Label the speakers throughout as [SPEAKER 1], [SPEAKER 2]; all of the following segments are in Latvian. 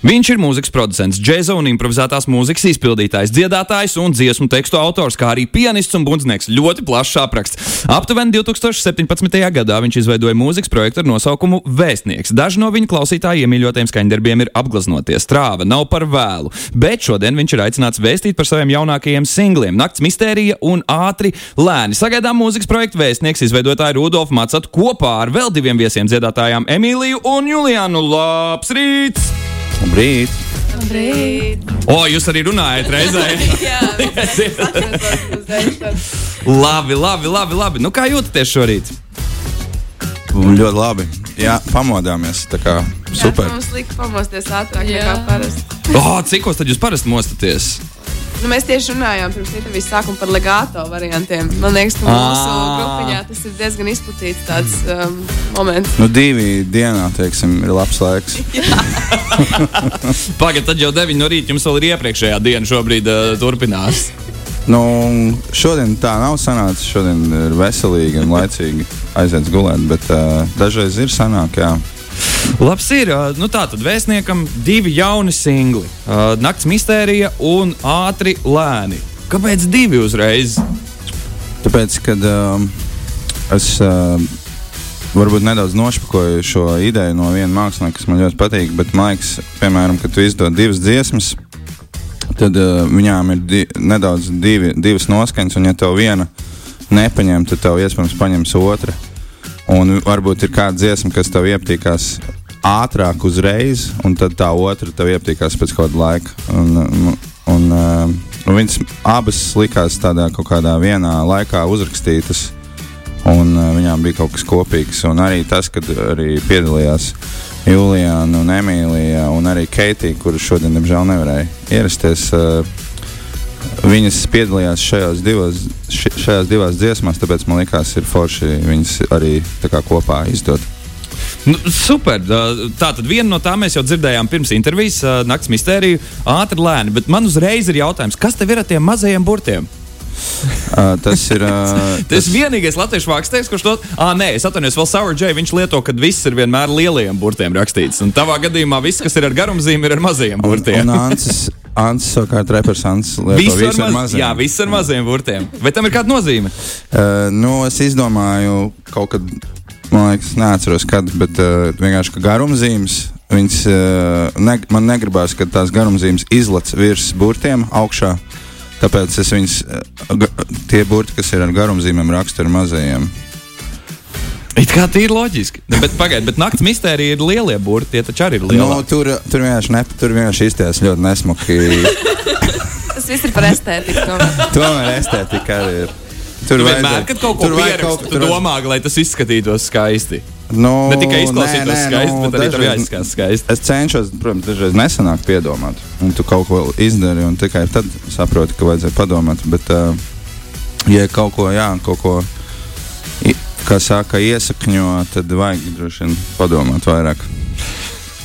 [SPEAKER 1] Viņš ir mūzikas producents, džēza un improvizētās mūzikas izpildītājs, dziedātājs un dziesmu tekstu autors, kā arī pianists un bundznieks. Ļoti plašs apraksts. Aptuveni 2017. gadā viņš izveidoja mūzikas projektu ar nosaukumu Vēstnieks. Daži no viņa klausītāju iemīļotiem skaņdarbiem ir apgleznoties. Trāva nav par vēlu, bet šodien viņš ir aicināts vēstīt par saviem jaunākajiem singliem - Nakts mistērija un ātri lēni. Sagaidām mūzikas projektu Vēstnieks izveidotāju Rudolfu Macatu kopā ar vēl diviem viesiem dziedātājām Emīliju un Julianu. Labs rīts!
[SPEAKER 2] Labrīt!
[SPEAKER 3] Labrīt!
[SPEAKER 1] O, jūs arī runājat reizē. labi, labi, labi, labi. Nu, kā jūtaties šorīt?
[SPEAKER 2] Ļoti labi. Jā, pamodāmies. Tā kā super.
[SPEAKER 3] Jā, mums lika pamosties ātrāk nekā parasti.
[SPEAKER 1] O, cikos tad jūs parasti mostaties?
[SPEAKER 3] Nu, mēs tieši runājām pirms intervijas sākuma par legāto variantiem. Man liekas, ka mūsu grupiņā tas ir diezgan izplatīts tāds um, moments.
[SPEAKER 2] Nu, divi dienā, teiksim, ir labs laiks.
[SPEAKER 1] Pagaidiet, tad jau 9 no rīta jums vēl ir iepriekšējā diena šobrīd uh, turpinās.
[SPEAKER 2] Nu, šodien tā nav sanācis. Šodien ir veselīgi un laicīgi aiziet gulēt, bet uh, dažreiz ir sanāk, jā.
[SPEAKER 1] Labs ir. Nu, tā tad vēstniekam divi jauni singli - Nakts mistērija un ātri lēni. Kāpēc divi uzreiz?
[SPEAKER 2] Tāpēc, kad uh, es uh, varbūt nedaudz nošpakoju šo ideju no viena mākslinieka, kas man ļoti patīk, bet man liekas, piemēram, kad tu izdod divas dziesmas, tad uh, viņām ir di nedaudz divi, divas noskaņas, un ja tev viena nepaņem, tad tev iespējams paņems otra. Un varbūt ir kāda dziesma, kas tev iepatīkās ātrāk uzreiz, un tad tā otra tev iepatīkās pēc kāda laika. Un, un, un, un viņas abas likās tādā kaut kādā vienā laikā uzrakstītas, un viņām bija kaut kas kopīgs. Un arī tas, kad arī piedalījās Juliana un Emīlija, un arī Keitija, kurš šodien, diemžēl, nevarēja ierasties. Viņas piedalījās šajās divās, šajās divās dziesmās, tāpēc man liekas, ir forši viņas arī kopā izdot.
[SPEAKER 1] Nu, super. Tā tad viena no tām mēs jau dzirdējām pirms intervijas, Nakts mistēriju, ātri lēni. Bet man uzreiz ir jautājums, kas tev ir ar tiem mazajiem burtiem?
[SPEAKER 2] Uh, tas ir. Uh,
[SPEAKER 1] tas ir vienīgais latviešu mākslinieks, kurš to. Ah, nē, es atvainojos, vēl Sour J. Viņš lieto, ka viss ir vienmēr lielajiem burtiem rakstīts. Un tavā gadījumā viss, kas ir ar garumzīmēm, ir ar mazajiem burtiem.
[SPEAKER 2] Un, un Ancis, Ancis savukārt repers Ancis lieto
[SPEAKER 1] visu,
[SPEAKER 2] visu
[SPEAKER 1] ar,
[SPEAKER 2] ar
[SPEAKER 1] maz, jā, viss ar mazajiem burtiem. Vai tam ir kāda nozīme?
[SPEAKER 2] Uh, nu, es izdomāju kaut kad, man liekas, neatceros, kad, bet uh, vienkārši ka garumzīmes. Viņas, uh, ne, man negribās, ka tās garumzīmes izlaiž virs burtiem augšā. Tāpēc es viņus, tie burti, kas ir ar garumzīmēm, rakstu ar mazajiem.
[SPEAKER 1] It kā tā ir loģiski. Ne, bet pagaidiet, bet naktas mistērija ir lielie burti. Tie taču arī ir lielie.
[SPEAKER 2] Nu, tur, tur vienkārši, ne, tur vienkārši izties ļoti nesmuki.
[SPEAKER 3] Tas viss ir par estētiku. Tomēr,
[SPEAKER 2] tomēr estētika arī ir.
[SPEAKER 1] Tur vienmēr, kad kaut ko pierakstu, tu domā, lai tas izskatītos skaisti.
[SPEAKER 2] Nu,
[SPEAKER 1] ne tikai izklausītos nē, nē, skaisti, nu, bet arī tur jāizskatās skaisti.
[SPEAKER 2] Es cenšos, protams, dažreiz nesanāk piedomāt. Un tu kaut ko izdari, un tikai tad saproti, ka vajadzēja padomāt. Bet, uh, ja kaut ko, jā, kaut ko, kā saka, iesakņo, tad vajag droši vien padomāt vairāk.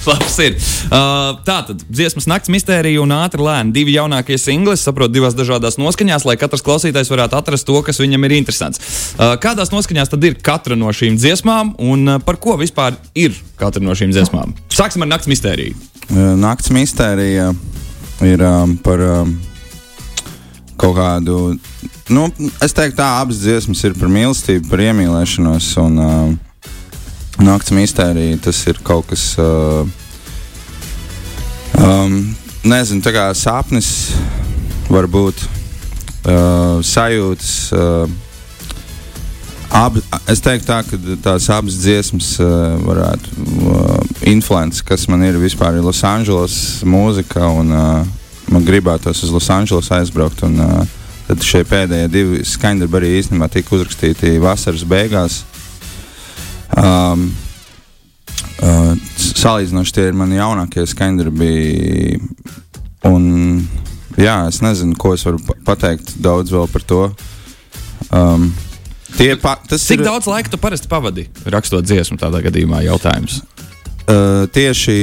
[SPEAKER 1] Labs ir. Uh, tā tad dziesmas nakts mistērija un ātri lēni. Divi jaunākie singli, saprotu, divās dažādās noskaņās, lai katrs klausītājs varētu atrast to, kas viņam ir interesants. Uh, kādās noskaņās tad ir katra no šīm dziesmām un uh, par ko vispār ir katra no šīm dziesmām? Sāksim ar nakts mistēriju.
[SPEAKER 2] Uh, nakts mistērija ir um, par um, kaut kādu. Nu, es teiktu, tā abas dziesmas ir par mīlestību, par iemīlēšanos. Un, uh, Nakts mistērija tas ir kaut kas. Uh, um, nezinu, tā kā sapnis, varbūt uh, sajūtas. Uh, Ab, es teiktu, tā, ka tās abas dziesmas uh, varētu uh, influencēt, kas man ir vispār ir Losandželos mūzika, un uh, man gribētos uz Losandželos aizbraukt. Un, uh, tad šie pēdējie divi skaņdarbi arī īstenībā tika uzrakstīti vasaras beigās. Um, uh, salīdzinoši tie ir mani jaunākie skaņdarbi. Un, jā, es nezinu, ko es varu pateikt daudz vēl par to. Um, pa,
[SPEAKER 1] Cik ir, daudz laika tu parasti pavadi rakstot dziesmu tādā gadījumā? Jautājums.
[SPEAKER 2] Uh, tieši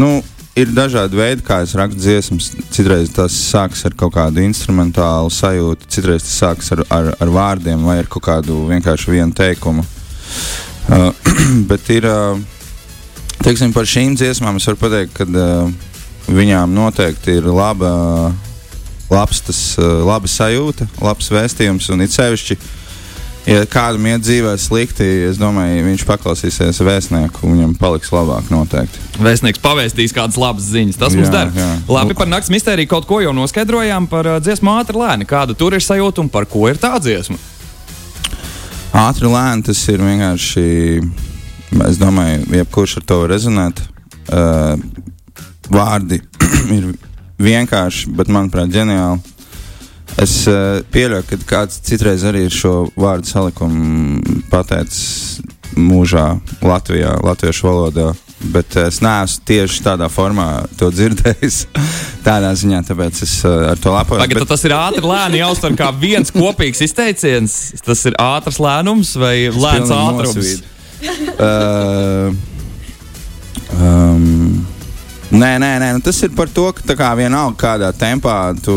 [SPEAKER 2] nu, ir dažādi veidi, kā es rakstu dziesmas. Citreiz tas sākas ar kaut kādu instrumentālu sajūtu, citreiz tas sākas ar, ar, ar vārdiem vai ar kaut kādu vienkārši vienu teikumu. Uh, bet ir, uh, teiksim, par šīm dziesmām es varu pateikt, ka uh, viņām noteikti ir laba, labs tas, uh, laba sajūta, labs vēstījums un it sevišķi. Uh, ja kādam iet dzīvē slikti, es domāju, viņš paklausīsies vēstnieku, viņam paliks labāk noteikti.
[SPEAKER 1] Vēstnieks pavēstīs kādas labas ziņas. Tas mums der. Labi, par naktas mistēriju kaut ko jau noskaidrojām par uh, dziesmu ātri lēni. Kāda tur ir sajūta un par ko ir tā dziesma?
[SPEAKER 2] Ātri lēni tas ir vienkārši, es domāju, jebkurš ar to rezonēt. Uh, vārdi ir vienkārši, bet manuprāt, ģeniāli. Es uh, pieļauju, ka kāds citreiz arī ir šo vārdu salikumu pateicis mūžā, Latvijā, latviešu valodā. Bet es neesmu tieši tādā formā to dzirdējis. Tādā ziņā, tāpēc es uh, ar to lepojos.
[SPEAKER 1] Tagad bet... tas ir ātri, lēni jāuztver kā viens kopīgs izteiciens. Tas ir ātrs lēnums vai lēns ātrums? uh,
[SPEAKER 2] um, Nē, nē, nē nu tas ir par to, ka kā, vienalga kādā tempā tu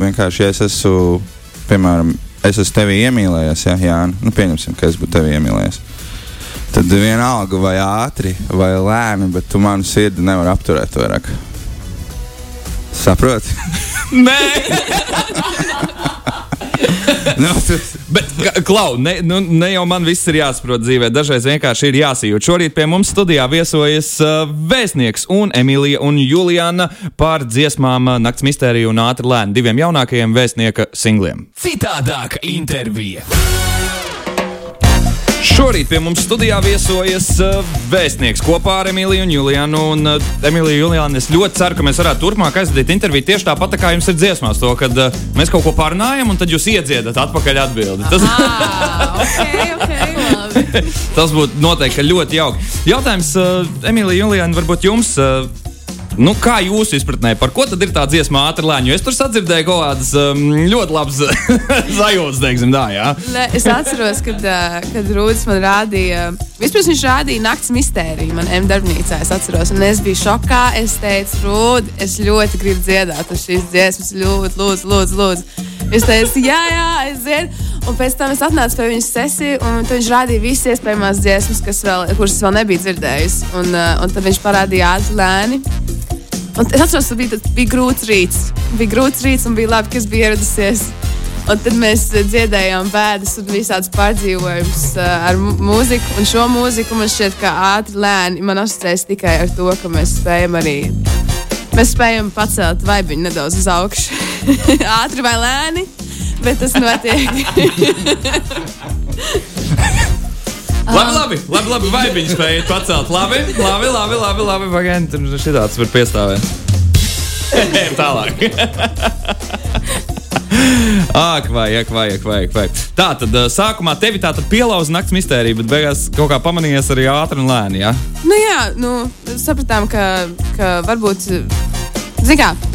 [SPEAKER 2] vienkārši ja es esmu, piemēram, es esmu tevi iemīlējies, ja, Jā, nu, pieņemsim, ka es būtu tevi iemīlējies. Tad vienalga vai ātri vai lēni, bet tu manu sirdi nevari apturēt vairāk. Saproti?
[SPEAKER 1] Nē! nu. Bet, Klau, ne, nu, ne jau man viss ir jāsaprot dzīvē, dažreiz vienkārši ir jāsajūt. Šorīt pie mums studijā viesojas uh, vēstnieks un Emīlija un Juliana par dziesmām uh, Nakts mistēriju un ātri lēni diviem jaunākajiem vēstnieka singliem.
[SPEAKER 4] Citādāka intervija.
[SPEAKER 1] Šorīt pie mums studijā viesojas uh, vēstnieks kopā ar Emīliju un Julianu. Un, uh, Emīlija, Juliana, es ļoti ceru, ka mēs varētu turpmāk aizdot interviju tieši tāpat, tā kā jums ir dziesmās. To, kad uh, mēs kaut ko pārunājam, un tad jūs iedziedat atpakaļ atbildi.
[SPEAKER 3] Tas, okay, okay,
[SPEAKER 1] Tas būtu noteikti ļoti jauki. Jautājums, uh, Emīlija, Juliana, varbūt jums. Nu, kā jūsu izpratnē, par ko tad ir tā dziesma ātrā lēņa? Es tur sadzirdēju kaut kādas um, ļoti labas sajūtas, teiksim, tā, jā.
[SPEAKER 3] Ne, es atceros, kad, uh, kad Rūdis man rādīja, vispirms viņš rādīja nakts mistēriju man M darbnīcā, es atceros, un es biju šokā. Es teicu, Rūdi, es ļoti gribu dziedāt šīs dziesmas, ļoti, lūdzu, lūdzu, lūdzu. Es teicu, jā, jā, es zinu. Un pēc tam es atnācu pie viņas sesiju, un viņš rādīja visas iespējamās dziesmas, vēl, kuras es vēl nebiju dzirdējis. Un, uh, un tad viņš parādīja ātri lēni. Un es atceros, ka bija, bija grūts rīts. Bija grūts rīts un bija labi, ka es biju ieradusies. Un tad mēs eh, dziedājām bēdas un visādas pārdzīvojumus uh, ar mūziku. Un šo mūziku man šķiet, ka ātri, lēni man asociēs tikai ar to, ka mēs spējam arī. Mēs spējam pacelt vaibiņu nedaudz uz augšu. ātri vai lēni, bet tas notiek.
[SPEAKER 1] Labi, labi, labi, viņi spēja pacelt. Labi, labi, labi, labi, labi pagaidi, tur šitāds var piestāvēt. Tālāk. Ak, vai, ak, vai, ak, vai, ak, vai. Tā tad sākumā tevi tā tad pielauza nakts mistērija, bet beigās kaut kā pamanījies arī ātri un lēni. Ja?
[SPEAKER 3] Nu jā, nu, sapratām, ka, ka varbūt, zināmā mērā,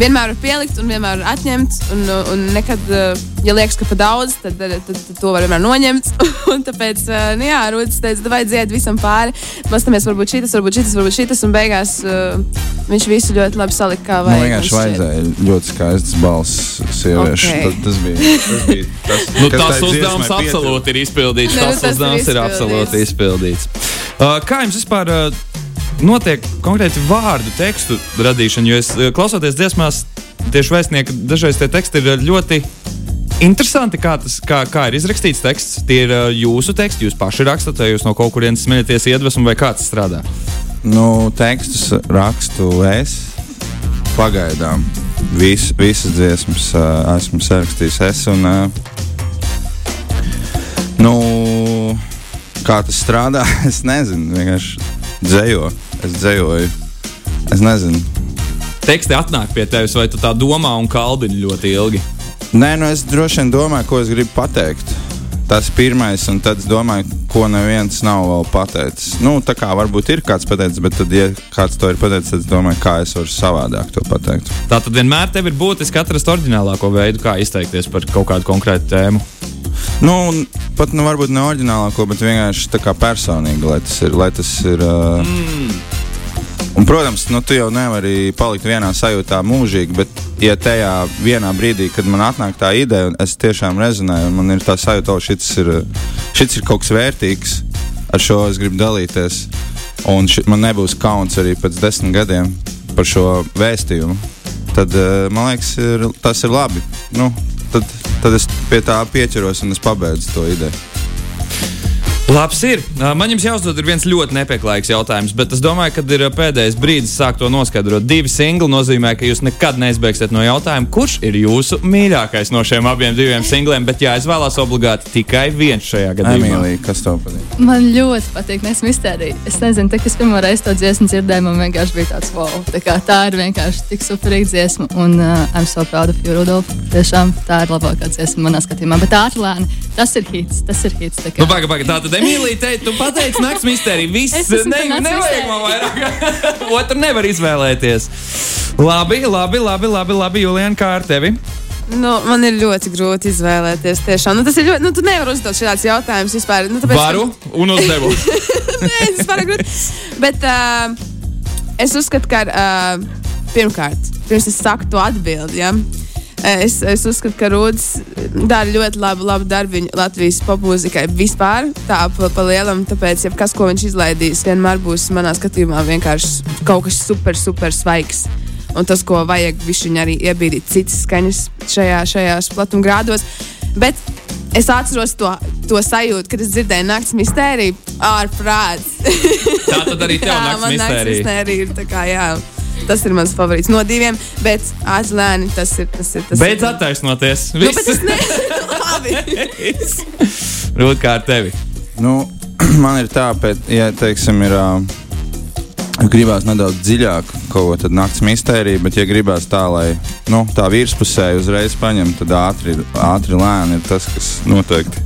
[SPEAKER 3] vienmēr var pielikt un vienmēr var atņemt. Un, un nekad, eh, ja liekas, ka par daudz, tad, tad, tad, tad to var vienmēr noņemt. un tāpēc, eh, nu jā, Rūtas teica, vai dzied visam pāri. Paskatāmies, varbūt šis, varbūt šis, varbūt šis. Un beigās uh, viņš visu ļoti labi salika, kā
[SPEAKER 2] vajag. Man vienkārši vajadzēja ļoti skaists balss sieviešu. Okay. Tas, tas bija tas, bija, tas,
[SPEAKER 1] nu, tas uzdevums absolūti ir izpildīts. Ne, nu, tas, tas uzdevums ir, ir absolūti izpildīts. Uh, kā jums vispār? Uh, notiek konkrēti vārdu tekstu radīšana, jo es eh, klausoties dziesmās, tieši vēstnieki, dažreiz tie teksti ir ļoti. Interesanti, kā, tas, kā, kā ir izrakstīts teksts. Tie ir uh, jūsu teksti, jūs paši rakstat, vai jūs no kaut kurienes smeļaties iedvesmu, vai kāds strādā?
[SPEAKER 2] Nu, tekstus rakstu es pagaidām. Vis, visas dziesmas uh, esmu sarakstījis es. Un, uh, nu, kā tas strādā, es nezinu. Vienkārši dzējo. Es dzējoju. Es nezinu.
[SPEAKER 1] Teksti atnāk pie tevis, vai tu tā domā un kaldini ļoti ilgi?
[SPEAKER 2] Nē, nu es droši vien domāju, ko es gribu pateikt. Tas pirmais, un tad es domāju, ko neviens nav vēl pateicis. Nu, tā kā varbūt ir kāds pateicis, bet tad, ja kāds to ir pateicis, tad es domāju, kā es varu savādāk to pateikt.
[SPEAKER 1] Tā tad vienmēr tev ir būtiski atrast oriģinālāko veidu, kā izteikties par kaut kādu konkrētu tēmu.
[SPEAKER 2] Nu, pat nu, varbūt ne oriģinālāko, bet vienkārši tā kā personīgi, lai tas ir. Lai tas ir uh, mm. Un, protams, nu, tu jau nevari palikt vienā sajūtā mūžīgi, bet, ja tajā vienā brīdī, kad man atnāk tā ideja, un es tiešām rezonēju, un man ir tā sajūta, ka šis, ir, šis ir kaut kas vērtīgs, ar šo es gribu dalīties. Un ši, man nebūs kauns arī pēc desmit gadiem par šo vēstījumu. Tad uh, man liekas, ir, tas ir labi. Nu, tad, tad es pie tā pieķeros un es pabeidzu to ideju.
[SPEAKER 1] Labs ir. Man jums jāuzdod viens ļoti nepieklājīgs jautājums, bet es domāju, ka ir pēdējais brīdis sākt to noskaidrot. Divi singli nozīmē, ka jūs nekad neizbeigsiet no jautājuma, kurš ir jūsu mīļākais no šiem abiem diviem singliem, bet jāizvēlās obligāti tikai viens šajā gadījumā.
[SPEAKER 2] Emīlija, kas tev patīk?
[SPEAKER 5] Man ļoti patīk Nes Mistērija. Es nezinu, tā, kas pirmo reizi to dziesmu dzirdēju, man vienkārši bija tāds wow. Tā, kā, tā ir vienkārši tik superīga dziesma, un uh, I'm so proud of you, Rudolf. Tiešām tā ir labākā dziesma manā skatījumā. Bet ātri lēni, tas ir hits, tas ir hits. Tā,
[SPEAKER 1] nu, baga, baga, tā tad Emīlija, te, tu pateici nakts mistēriju. Viss ne, nevajag man vairāk. Otru nevar izvēlēties. Labi, labi, labi, labi, labi Julian, kā ar tevi?
[SPEAKER 3] Nu, man ir ļoti grūti izvēlēties. Tiešām. Nu, tas ir ļoti. Nu, tu nevari uzdot šādus jautājumus vispār. Nu, tāpēc,
[SPEAKER 1] Varu un uzdevu.
[SPEAKER 3] Nē, tas ir grūti. Bet uh, es uzskatu, ka uh, pirmkārt, pirms es saku to atbildi. Ja? Es, es uzskatu, ka Rūdas dara ļoti labu, labu darbu Latvijas popmūzikai vispār. Tā pa, pa lielam, tāpēc, ja kas, ko viņš izlaidīs, vienmēr būs manā skatījumā vienkārši kaut kas super, super svaigs. Un tas, ko vajag, viņš arī iebīdīt citas skaņas šajā, šajās platumgrādos. Bet es atceros to, to sajūtu, kad es dzirdēju naktas mistēriju ārprāts.
[SPEAKER 1] tā tad arī tev naktas mistērija.
[SPEAKER 3] mistērija ir tā kā, jā. Tas ir mans favorīts no diviem, bet atzlēni tas ir. Tas ir tas
[SPEAKER 1] Beidz attaisnoties.
[SPEAKER 3] Nu, bet es nevaru.
[SPEAKER 1] Rūt kā ar tevi.
[SPEAKER 2] Nu, man ir tā, bet, ja teiksim, ir. Uh, Gribās nedaudz dziļāk kaut ko tādu naktas mistēriju, bet, ja gribās tā, lai nu, tā virspusē uzreiz paņem, tad ātri, ātri lēni ir tas, kas noteikti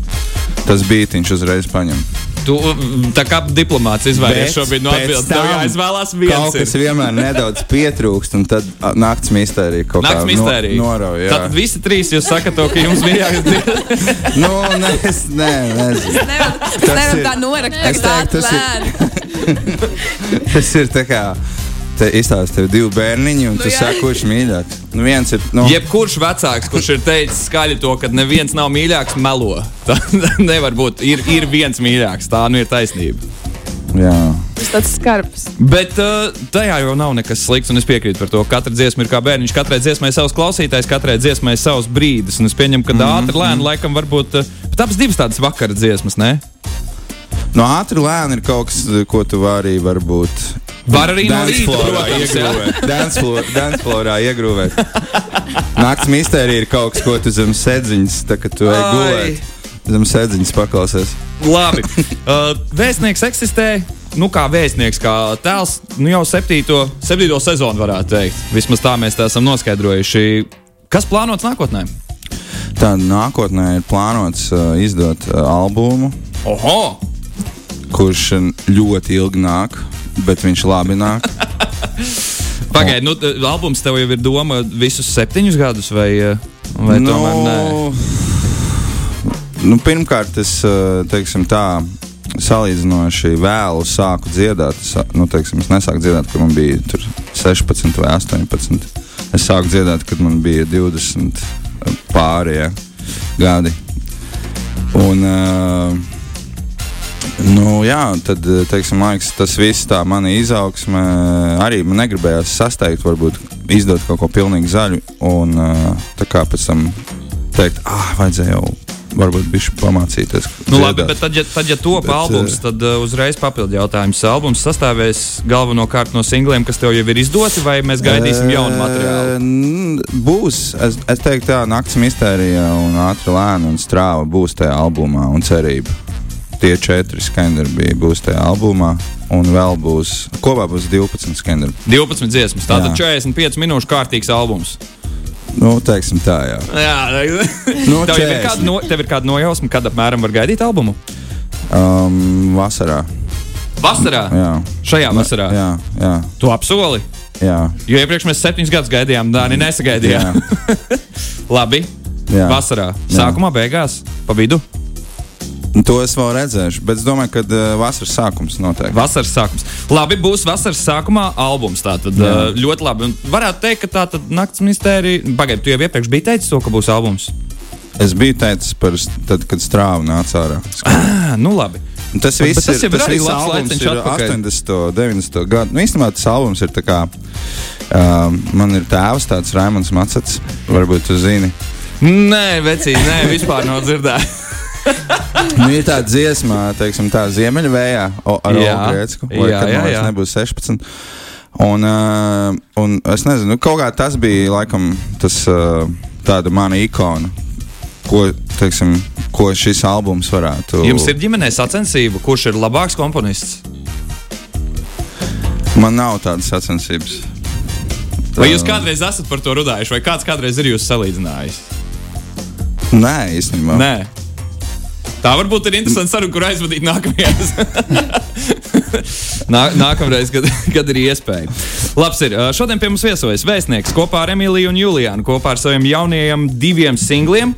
[SPEAKER 2] tas bītiņš uzreiz paņem.
[SPEAKER 1] Tu tā kā diplomāts izvēlējies šobrīd no atbildes. Tev jāizvēlās viens.
[SPEAKER 2] Kaut kas ir. vienmēr nedaudz pietrūkst, un tad nakts mistērija kaut
[SPEAKER 1] nakts kā mistērija.
[SPEAKER 2] no, norauj.
[SPEAKER 1] Tad visi trīs jūs sakat to, ka jums bija
[SPEAKER 2] jāizdara. nu, ne, es, nē, nezinu.
[SPEAKER 3] Es nevaru nevar tā norakt, ka tā ir
[SPEAKER 2] tas ir tā kā te izstāsta tev divi bērniņi, un nu, tu saki, kurš mīļāks. Nu, viens ir. Nu...
[SPEAKER 1] Jebkurš vecāks, kurš ir teicis skaļi to, ka neviens nav mīļāks, melo. Tā nevar būt. Ir, ir viens mīļāks, tā nu ir taisnība.
[SPEAKER 2] Jā.
[SPEAKER 3] Tas tāds skarbs.
[SPEAKER 1] Bet uh, tajā jau nav nekas slikts, un es piekrītu par to. Katra dziesma ir kā bērniņš, katrai dziesmai savs klausītājs, katrai dziesmai savs brīdis. Un es pieņemu, ka mm -hmm. ātri lēni laikam var būt. Uh, bet abas divas tādas vakara dziesmas, ne?
[SPEAKER 2] No ātri lēni ir kaut kas, ko tu vari varbūt
[SPEAKER 1] Var arī no rīta, protams,
[SPEAKER 2] danceflorā iegrūvēt. Nakts mistērija ir kaut kas, ko tu zem sēdziņas, tā kā tu ej gulēt. Zem sēdziņas paklausies.
[SPEAKER 1] Labi. Uh, vēstnieks eksistē. Nu, kā vēstnieks, kā tēls, nu jau septīto, septīto sezonu varētu teikt. Vismaz tā mēs tā esam noskaidrojuši. Kas plānots nākotnē?
[SPEAKER 2] Tā nākotnē ir plānots uh, izdot uh, albumu.
[SPEAKER 1] Oho!
[SPEAKER 2] Kurš ļoti ilgi nāk bet viņš labi nāk.
[SPEAKER 1] Pagaidiet, nu, albums tev jau ir doma visus septiņus gadus, vai, vai
[SPEAKER 2] nu,
[SPEAKER 1] tomēr nē?
[SPEAKER 2] Nu, pirmkārt, es teiksim, tā, salīdzinoši vēlu sāku dziedāt. Es, nu, teiksim, es nesāku dziedāt, kad man bija 16 vai 18. Es sāku dziedāt, kad man bija 20 pārējie gadi. Un, uh, Nu, jā, tad teiksim, liekas, tas viss tā mana izaugsme arī man negribējās sasteigt, varbūt izdot kaut ko pilnīgi zaļu. Un tā kā pēc tam teikt, ah, vajadzēja jau varbūt viņš pamācīties.
[SPEAKER 1] Nu, labi, bet tad, ja, tad, ja top bet, albums, tad uh, uzreiz papildu jautājums. Albums sastāvēs galvenokārt no singliem, kas tev jau ir izdoti, vai mēs gaidīsim uh, jaunu materiālu?
[SPEAKER 2] Būs. Es, es teiktu, tā nakts mistērija un ātrā lēna un strāva būs tajā albumā un cerība tie četri skaneri būs tajā albumā. Un vēl būs, kopā būs 12 skaneri.
[SPEAKER 1] 12 dziesmas, tātad 45 minūšu kārtīgs albums.
[SPEAKER 2] Nu, teiksim tā, jā.
[SPEAKER 1] jā nu, tev, ir kāda no, tev ir kāda nojausma, kad apmēram var gaidīt albumu?
[SPEAKER 2] Um, vasarā.
[SPEAKER 1] Vasarā?
[SPEAKER 2] Jā.
[SPEAKER 1] Šajā vasarā?
[SPEAKER 2] Jā, jā.
[SPEAKER 1] Tu apsoli?
[SPEAKER 2] Jā.
[SPEAKER 1] Jo iepriekš mēs septiņus gadus gaidījām, Dāni nesagaidījām. Labi. Jā. Vasarā. Jā. Sākumā, beigās, pa vidu.
[SPEAKER 2] To es vēl redzēšu, bet es domāju, ka uh, vasaras sākums noteikti.
[SPEAKER 1] Vasaras sākums. Labi, būs vasaras sākumā albums. Tātad
[SPEAKER 2] Jā.
[SPEAKER 1] uh, ļoti labi. Un varētu teikt, ka tā tad naktas mistērija. Pagaidiet, tu jau iepriekš biji teicis to, ka būs albums.
[SPEAKER 2] Es biju teicis par tad, kad strāva nāca ārā.
[SPEAKER 1] Ah, nu labi.
[SPEAKER 2] Un Tas
[SPEAKER 1] Bet-
[SPEAKER 2] viss
[SPEAKER 1] bet tas
[SPEAKER 2] ir,
[SPEAKER 1] ir
[SPEAKER 2] tas viss
[SPEAKER 1] labs laiciņš
[SPEAKER 2] ir
[SPEAKER 1] atpakaļ.
[SPEAKER 2] 80. 90. gadu. Nu, īstenībā tas albums ir tā kā. Uh, man ir tēvs, tāds Raimons Macets. Varbūt tu zini.
[SPEAKER 1] Nē, vecīt, nē, vispār nav dzirdēts.
[SPEAKER 2] Nu, ir tāda dziesma, teiksim, tā Ziemeļvējā o- ar
[SPEAKER 1] Jā.
[SPEAKER 2] Olu Grēcku.
[SPEAKER 1] Jā, jā, jā.
[SPEAKER 2] nebūs 16. Un, uh, un es nezinu, nu, kaut kā tas bija laikam tas, uh, tāda mana ikona, ko, teiksim, ko šis albums varētu.
[SPEAKER 1] Jums ir ģimenē sacensība, kurš ir labāks komponists?
[SPEAKER 2] Man nav tādas sacensības.
[SPEAKER 1] Vai jūs kādreiz esat par to runājuši, vai kāds kādreiz ir jūs salīdzinājis?
[SPEAKER 2] Nē, īstenībā.
[SPEAKER 1] Nē. Tā varbūt ir interesanti saruna, kur aizvadīt nākamajās. Nā, nākamreiz, kad, kad ir iespēja. Labs ir. Šodien pie mums viesojas vēstnieks kopā ar Emīliju un Juliānu, kopā ar saviem jaunajiem diviem singliem.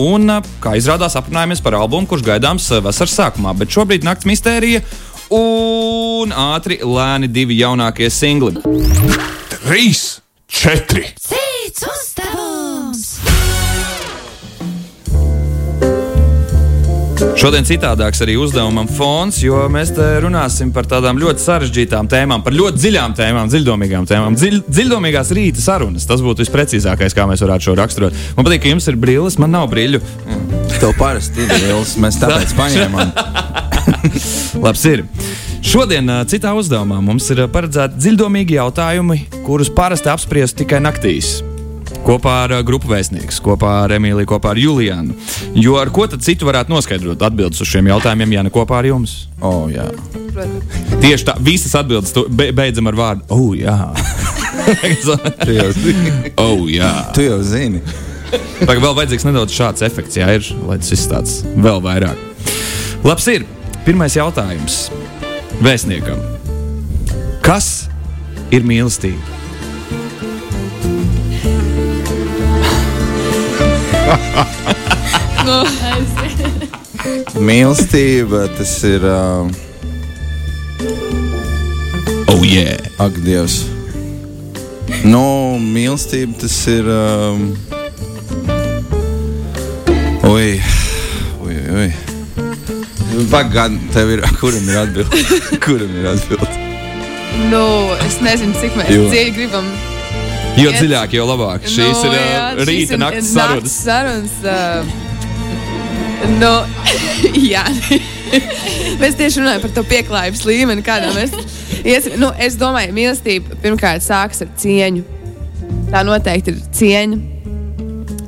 [SPEAKER 1] Un, kā izrādās, aprunājamies par albumu, kurš gaidāms vasaras sākumā. Bet šobrīd nakts mistērija un ātri lēni divi jaunākie singli.
[SPEAKER 4] Trīs, četri.
[SPEAKER 6] Cits uzdevums!
[SPEAKER 1] Šodien citādāks arī uzdevumam fons, jo mēs te runāsim par tādām ļoti sarežģītām tēmām, par ļoti dziļām tēmām, dziļdomīgām tēmām. Dziļ, dziļdomīgās rīta sarunas. Tas būtu visprecīzākais, kā mēs varētu šo raksturot. Man patīk, ka jums ir brilles, man nav brīļu.
[SPEAKER 2] Tev parasti ir liels, mēs tāpēc paņēmām.
[SPEAKER 1] Labs ir. Šodien citā uzdevumā mums ir paredzēti dziļdomīgi jautājumi, kurus parasti apspriest tikai naktīs. Kopā ar ā, grupu vēstnieku, kopā ar Emīliju, kopā ar Julianu. Jo ar ko tad citu varētu noskaidrot atbildes uz šiem jautājumiem, ja ne kopā ar jums?
[SPEAKER 2] Oh, jā.
[SPEAKER 1] Tieši tā, visas atbildes tu- be, beidzam ar vārdu. Oh, jā.
[SPEAKER 2] Tu jau zini.
[SPEAKER 1] oh, jā.
[SPEAKER 2] Tu jau zini.
[SPEAKER 1] Tagad vēl vajadzīgs nedaudz šāds efekts, jā, ir, lai tas viss tāds vēl vairāk. Labs ir. Pirmais jautājums vēstniekam. Kas ir mīlestība?
[SPEAKER 2] Mīlestība, tas ir. Uh,
[SPEAKER 1] Oh, yeah.
[SPEAKER 2] ak, Dievs. Nu, mīlestība, tas ir. Um, ui, ui, ui. Pagaid, tev ir. Kuram ir atbilde? Kuram ir atbilde?
[SPEAKER 3] Nu, es nezinu, cik mēs dziļi gribam.
[SPEAKER 1] Jo
[SPEAKER 3] Iet.
[SPEAKER 1] dziļāk, jo labāk. Šīs
[SPEAKER 3] nu,
[SPEAKER 1] ir
[SPEAKER 3] jā, šīs
[SPEAKER 1] rīta
[SPEAKER 3] ir
[SPEAKER 1] naktas
[SPEAKER 3] nakts
[SPEAKER 1] sarunas.
[SPEAKER 3] sarunas. Uh, nu, jā. mēs tieši runājam par to pieklājības līmeni, kādā mēs iesim. Nu, es domāju, mīlestība pirmkārt sākas ar cieņu. Tā noteikti ir cieņa.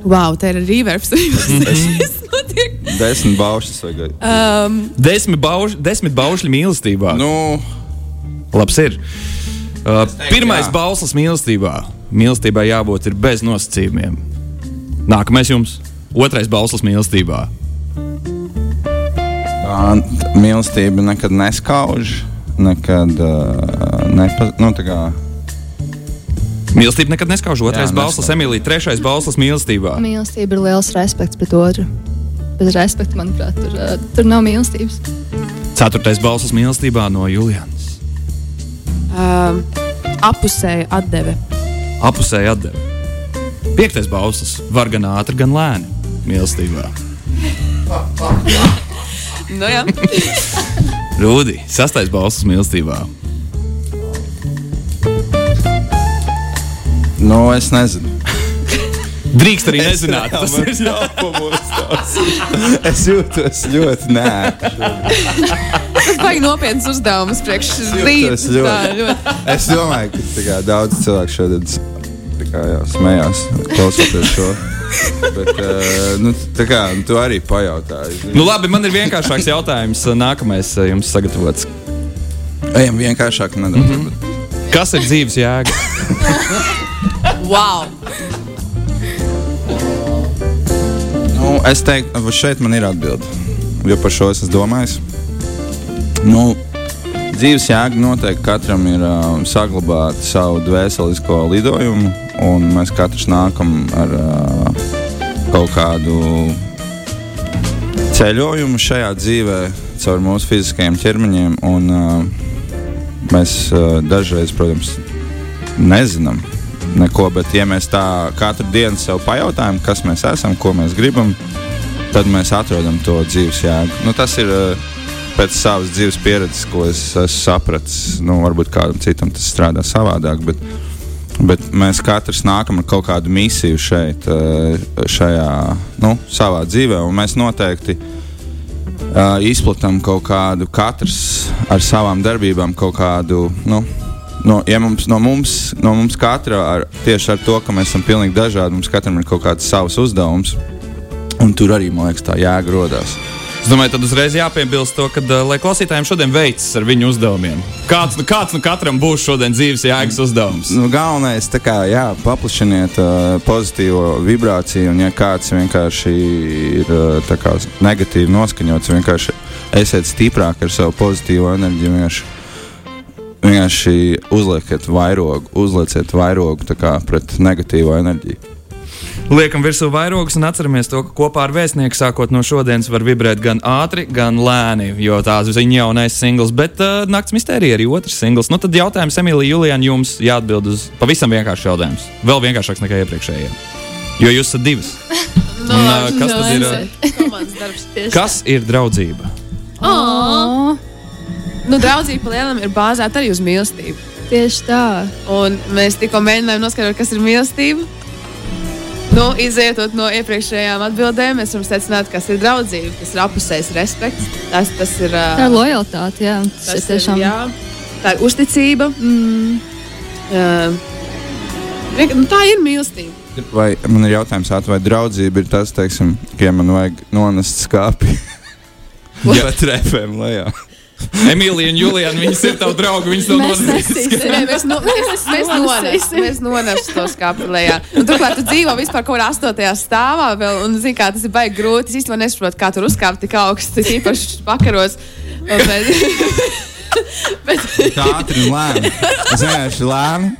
[SPEAKER 3] Wow, tā ir reverbs. Tas notiek.
[SPEAKER 2] Desmit baušas vajag.
[SPEAKER 3] Um,
[SPEAKER 1] Desmit, bauž, desmit baušļi mīlestībā.
[SPEAKER 2] Nu,
[SPEAKER 1] Labs ir. Uh, pirmais
[SPEAKER 2] jā.
[SPEAKER 1] bauslis mīlestībā. Mīlestībai jābūt ir bez nosacījumiem. Nākamais jums. Otrais bauslis mīlestībā.
[SPEAKER 2] tā mīlestība nekad neskauž. Nekad uh, nepa, nu, tā kā,
[SPEAKER 1] Mīlestība nekad neskauž. Otrais
[SPEAKER 2] neskauž.
[SPEAKER 1] Emīlija. Trešais bauslis mīlestībā.
[SPEAKER 5] Mīlestība ir liels respekts pret otru. Bez respekta, manuprāt, tur, uh, tur nav mīlestības.
[SPEAKER 1] Ceturtais bauslis mīlestībā no Julianas.
[SPEAKER 3] um, apusēja atdeve.
[SPEAKER 1] Apusēji atdeve. Piektais bauslis var gan ātri, gan lēni. Mīlestībā.
[SPEAKER 3] Nu, jā.
[SPEAKER 1] Rūdi. Sastais bauslis mīlestībā.
[SPEAKER 2] nu, es nezinu.
[SPEAKER 1] Drīkst arī nezināt. Tas ir
[SPEAKER 2] Es jūtos ļoti nē.
[SPEAKER 3] Tas vajag nopietns uzdevums priekš rīta.
[SPEAKER 2] Ļoti. Es domāju, ka tā kā, daudz cilvēku šodien kā, jā, smējās, klausoties šo. Bet, uh, nu, tā kā nu, tu arī pajautāji.
[SPEAKER 1] Nu, labi, man ir vienkāršāks jautājums. Nākamais eh, jums sagatavots.
[SPEAKER 2] Ejam vienkāršāk nedaudz. Mm -hmm.
[SPEAKER 1] Kas ir dzīves jēga?
[SPEAKER 3] Wow!
[SPEAKER 2] nu, es teiktu, šeit man ir atbilde. Jo par šo es domājis. Nu, dzīves jēga noteikti katram ir uh, saglabāt savu dvēselisko lidojumu, un mēs katrs nākam ar uh, kaut kādu ceļojumu šajā dzīvē caur mūsu fiziskajiem ķermeņiem. Un, uh, mēs uh, dažreiz, protams, nezinām neko, bet ja mēs tā katru dienu sev pajautājam, kas mēs esam, ko mēs gribam, tad mēs atrodam to dzīves jēgu. Nu, tas ir uh, pēc savas dzīves pieredzes, ko es esmu sapratis. Nu, varbūt kādam citam tas strādā savādāk. Bet, Bet mēs katrs nākam ar kaut kādu misiju šeit, uh, šajā nu, savā dzīvē, un mēs noteikti uh, izplatām kaut kādu, katrs ar savām darbībām, kaut kādu. Nu, No, ja mums, no, mums, no mums katra, ar, tieši ar to, ka mēs esam pilnīgi dažādi, mums katram ir kaut kāds savs uzdevums. Un tur arī, man liekas, tā jēga radās.
[SPEAKER 1] Es domāju, tad uzreiz jāpiebilst to, ka, uh, lai klausītājiem šodien veicas ar viņu uzdevumiem. Kāds, nu, kāds nu katram būs šodien dzīves jēgas uzdevums?
[SPEAKER 2] Nu, galvenais ir paplašiniet uh, pozitīvo vibrāciju, un ja kāds vienkārši ir uh, kā, negatīvi noskaņots, vienkārši esiet stiprāk ar savu pozitīvo enerģiju. Vienkārši, vienkārši uzlieciet vairogu, uzlieciet vairogu pret negatīvo enerģiju.
[SPEAKER 1] Liekam virsū vairogus un atceramies to, ka kopā ar vēstnieku sākot no šodienas var vibrēt gan ātri, gan lēni, jo tās ir viņa jaunais singls, bet uh, nakts mistērija arī otrs singls. Nu, tad jautājums Emīlija Julian jums jāatbild uz pavisam vienkāršu jautājumu. Vēl vienkāršāks nekā iepriekšējie. Jo jūs esat divas.
[SPEAKER 3] No,
[SPEAKER 1] Un, uh, kas tad ir? uh,
[SPEAKER 3] Komandas darbs.
[SPEAKER 1] Kas ir draudzība?
[SPEAKER 3] Oh. Nu, draudzība lielam ir bāzēta arī uz mīlestību.
[SPEAKER 5] Tieši tā.
[SPEAKER 3] Un mēs tikko mēģinājām noskaidrot, kas ir mīlestība. Nu, izējot no iepriekšējām atbildēm, mēs varam secināt, kas ir draudzība. Tas ir apusējs respekts. Tas, tas ir,
[SPEAKER 5] Tā
[SPEAKER 3] uh,
[SPEAKER 5] ir lojalitāte, jā. Tas,
[SPEAKER 3] tas
[SPEAKER 5] ir tiešām.
[SPEAKER 3] jā, tā ir uzticība.
[SPEAKER 5] Mm,
[SPEAKER 3] Uh, nu, tā ir mīlestība.
[SPEAKER 2] Vai man ir jautājums, at, vai draudzība ir tas, teiksim, ka ja man vajag nonest skāpi
[SPEAKER 1] Jā.
[SPEAKER 2] pa trepēm lejā?
[SPEAKER 1] Emīlija un Juliana, viņas ir tavi draugi, viņas
[SPEAKER 5] nesīsim.
[SPEAKER 3] Nē, mēs, no, mēs, mēs, nones, to skāpi lejā. Un Turklāt, tu dzīvo vispār kaut kādā astotajā stāvā, vēl, un zini, kā tas ir baigi grūti. Es īstenībā nesaprotu, kā tur uzkāpt tik augstu, tas īpaši pakaros. Un, bet,
[SPEAKER 2] Tā ātri un lēni. Vienkārši lēni,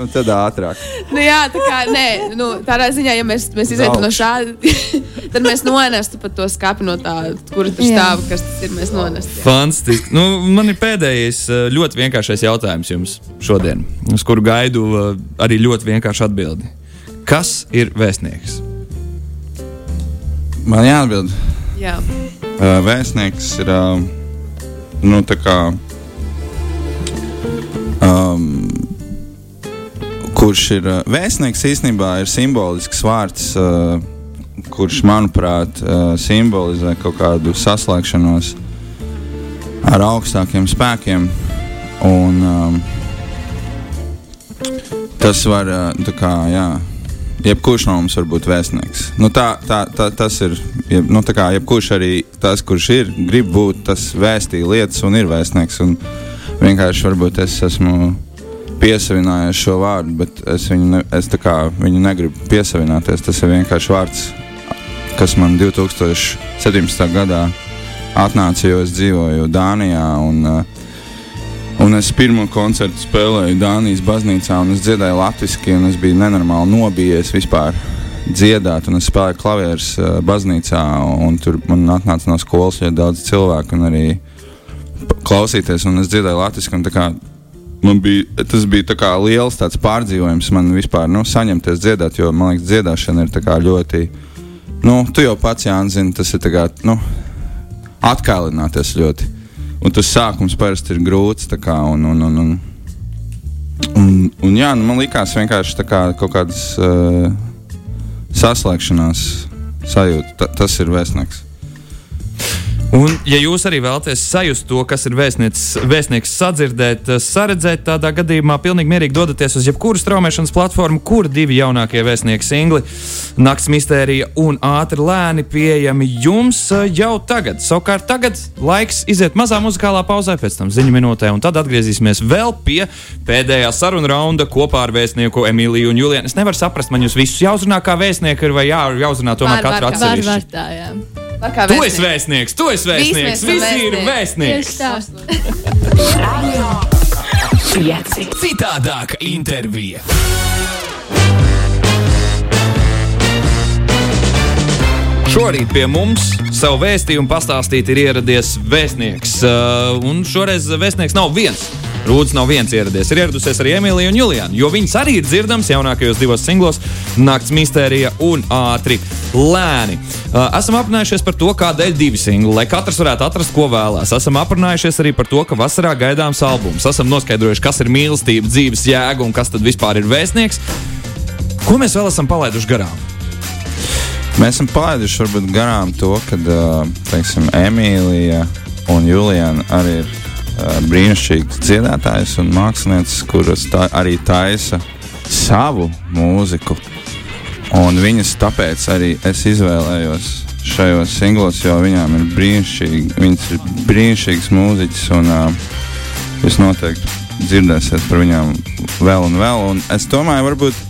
[SPEAKER 2] un tad ātrāk.
[SPEAKER 3] nu, jā, tā kā nē, nu, tādā ziņā, ja mēs, mēs izietu no šāda, tad mēs nonestu pat to skāpi no tā, kur tur
[SPEAKER 5] Jā.
[SPEAKER 3] stāv, kas tas ir. Mēs nonestu.
[SPEAKER 1] Fantastiski. Nu, man ir pēdējais uh, ļoti vienkāršais jautājums jums šodien, uz kuru gaidu uh, arī ļoti vienkāršu atbildi. Kas ir vēstnieks?
[SPEAKER 2] Man jāatbild.
[SPEAKER 3] Jā.
[SPEAKER 2] Uh, Vēstnieks ir. Uh, nu, tā kā. Um, kurš ir uh, vēstnieks īstenībā ir simbolisks vārds, uh, kurš, manuprāt, uh, simbolizē kaut kādu saslēgšanos ar augstākiem spēkiem. Un, um, tas var, kā, jā, jebkurš no mums var būt vēstnieks. Nu, tā, tā, tā, tas ir, jeb, nu, kā jebkurš arī tas, kurš ir, grib būt, tas vēstīja lietas un ir vēstnieks. Un vienkārši varbūt es esmu piesavinājies šo vārdu, bet es viņu, ne, es kā viņu negribu piesavināties. Tas ir vienkārši vārds, kas man 2017. gadā atnāca, jo es dzīvoju Dānijā. Un, uh, Un es pirmo koncertu spēlēju Dānijas baznīcā, un es dziedāju latviešu, un es biju nenormāli nobijies vispār dziedāt. Un es spēlēju klavierus uh, baznīcā, un tur man atnāca no skolas ļoti daudz cilvēku, un arī klausīties, un es dziedāju latviešu. Man bija, tas bija tā liels pārdzīvojums man vispār nu, saņemties dziedāt, jo man liekas, dziedāšana ir ļoti. Nu, tu jau pats, Jānis, zini, tas ir kā, nu, atkālināties ļoti. Un tas sākums parasti ir grūts. Kā, un, un, un, un, un, un, jā, nu, man liekas, vienkārši kā kaut kādas uh, saslēgšanās sajūta. Ta, tas ir vēstnieks.
[SPEAKER 1] Un, ja jūs arī vēlaties sajust to, kas ir vēstnieks, sadzirdēt, eh, saredzēt, tādā gadījumā pilnīgi mierīgi dodaties uz jebkuru straumēšanas platformu, kur divi jaunākie vēstnieki singli, Nakts mistērija un ātri lēni pieejami jums eh, jau tagad. Savukārt tagad laiks iziet mazā muzikālā pauzē, pēc tam ziņu minūtē, un tad atgriezīsimies vēl pie pēdējā saruna raunda kopā ar vēstnieku Emīliju un Julienu. Es nevaru saprast, man jūs visus jāuzrunā kā vēstnieku, vai jā, jāuzrunā tomēr katru
[SPEAKER 3] var,
[SPEAKER 5] Var,
[SPEAKER 1] atsevišķi.
[SPEAKER 5] var tā, jā.
[SPEAKER 1] Tu esi
[SPEAKER 3] vēstnieks.
[SPEAKER 1] tu esi vēstnieks,
[SPEAKER 3] Visi
[SPEAKER 1] ir vēstnieks.
[SPEAKER 4] Citādāka intervija.
[SPEAKER 1] Šorīt pie mums savu vēstījumu pastāstīt ir ieradies vēstnieks. Uh, un šoreiz vēstnieks nav viens. Rūdas nav viens ieradies. Ir ieradusies arī Emīlija un Juliana, jo viņas arī ir dzirdams jaunākajos divos singlos - Nakts mistērija un ātri lēni. Uh, esam aprunājušies par to, kādēļ divi singli, lai katrs varētu atrast, ko vēlās. Esam aprunājušies arī par to, ka vasarā gaidāms albums. Esam noskaidrojuši, kas ir mīlestība, dzīves jēga un kas tad vispār ir vēstnieks. Ko mēs vēl esam palaiduši garām?
[SPEAKER 2] Mēs esam palaiduši varbūt garām to, ka teiksim, Emīlija un Juliana arī ir uh, brīnišķīgas dziedātājas un mākslinieces, kuras tā, arī taisa savu mūziku. Un viņas tāpēc arī es izvēlējos šajos singlos, jo viņām ir brīnišķīgi, viņas ir brīnišķīgas mūziķis. Un, uh, jūs noteikti dzirdēsiet par viņām vēl un vēl. Un es domāju, varbūt,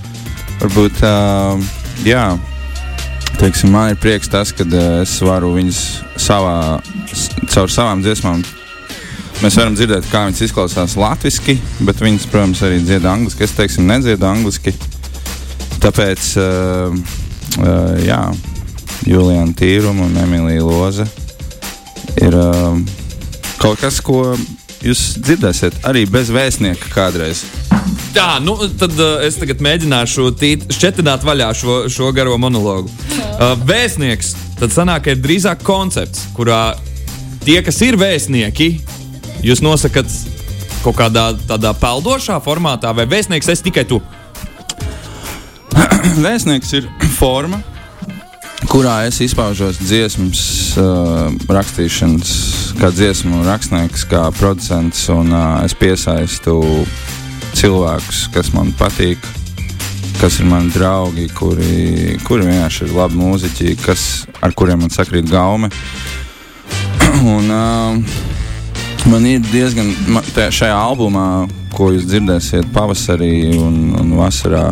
[SPEAKER 2] varbūt uh, jā. Teiksim, man ir prieks tas, ka uh, es varu viņas savā, caur savām dziesmām. Mēs varam dzirdēt, kā viņas izklausās latviešu, bet viņas, protams, arī dziedā angliski. Es teiksim, nedziedu angliski. Tāpēc, uh, uh, jā, Juliana Tīruma un Emīlija Loze ir uh, kaut kas, ko jūs dzirdēsiet arī bez vēstnieka kādreiz.
[SPEAKER 1] Tā, nu, tad uh, es tagad mēģināšu tīt, šķetināt vaļā šo, šo garo monologu. Uh, vēstnieks, tad sanāk, ir drīzāk koncepts, kurā tie, kas ir vēstnieki, jūs nosakat kaut kādā tādā peldošā formātā, vai vēstnieks es tikai tu.
[SPEAKER 2] Vēstnieks ir forma, kurā es izpaužos dziesmas, uh, rakstīšanas, kā dziesmu rakstnieks, kā producents, un uh, es piesaistu cilvēkus, kas man patīk, kas ir mani draugi, kuri, kuri vienkārši ir labi mūziķi, kas, ar kuriem man sakrīt gaume. un, uh, Man ir diezgan, man, tajā, šajā albumā, ko jūs dzirdēsiet pavasarī un, un vasarā,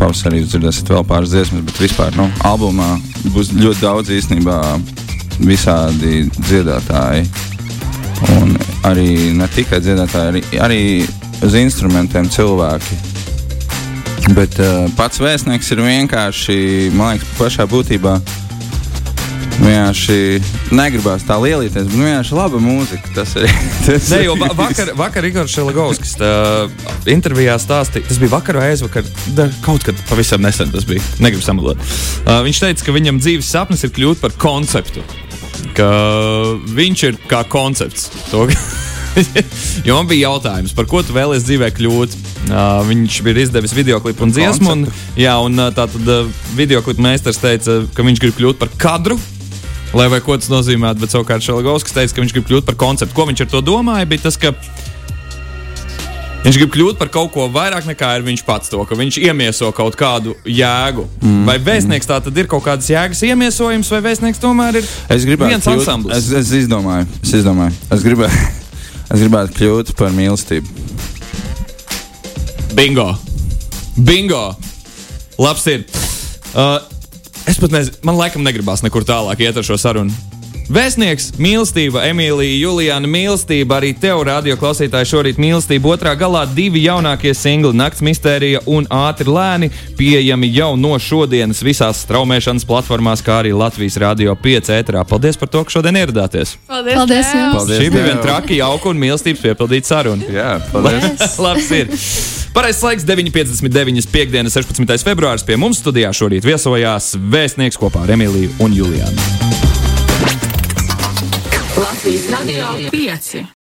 [SPEAKER 2] pavasarī jūs dzirdēsiet vēl pāris dziesmas, bet vispār nu, albumā būs ļoti daudz īstenībā visādi dziedātāji. Un arī ne tikai dziedātāji, arī, arī uz instrumentiem cilvēki. Bet uh, pats vēstnieks ir vienkārši, man liekas, pašā būtībā vienkārši negribās tā lielīties, bet vienkārši laba mūzika. Tas ir. Tas
[SPEAKER 1] Nē, jo
[SPEAKER 2] ir
[SPEAKER 1] va vakar, vakar Igors Šelegovskis tā, intervijā stāstīja, tas bija vakar vai aizvakar, da, kaut kad pavisam nesen tas bija. Negribu samalot. Uh, viņš teica, ka viņam dzīves sapnis ir kļūt par konceptu. Ka viņš ir kā koncepts. To, jo man bija jautājums, par ko tu vēlēsies dzīvē kļūt. Uh, viņš bija izdevis video klipu un dziesmu. Un, jā, un uh, tā tad uh, video klipa meistars teica, ka viņš grib kļūt par kadru. Lai vai ko tas nozīmē, bet savukārt Šalagovskis teica, ka viņš grib kļūt par konceptu. Ko viņš ar to domāja? Bija tas, ka viņš grib kļūt par kaut ko vairāk nekā ir viņš pats. To, ka viņš iemieso kaut kādu jēgu. Mm. Vai vēstnieks tā tad ir kaut kādas jēgas iemiesojums, vai vēstnieks tomēr ir
[SPEAKER 2] Es
[SPEAKER 1] viens
[SPEAKER 2] kļūt,
[SPEAKER 1] ansamblis?
[SPEAKER 2] es, es izdomāju, es izdomāju. Es gribētu, es gribētu kļūt par mīlestību.
[SPEAKER 1] Bingo! Bingo! Labs ir! Uh, es pat nezinu, man laikam negribās nekur tālāk iet ar šo sarunu. Vēstnieks, mīlestība, Emīlija, Juliana, mīlestība, arī tev, radio klausītāji, šorīt mīlestība. Otrā galā divi jaunākie singli, Nakts mistērija un Ātri lēni, pieejami jau no šodienas visās straumēšanas platformās, kā arī Latvijas Rādio 5 ēterā. Paldies par to, ka šodien ieradāties.
[SPEAKER 3] Paldies!
[SPEAKER 5] Paldies jums!
[SPEAKER 2] Paldies
[SPEAKER 1] Šī bija viena traki, jauka un mīlestības piepildīta saruna.
[SPEAKER 2] Jā, paldies.
[SPEAKER 1] Labs ir. Pareizais laiks 9,59. piekdienas 16. februāris pie mums studijā šorīt viesojās vēstnieks kopā ar Emīliju un Juliānu.
[SPEAKER 7] Latvijas radio 5.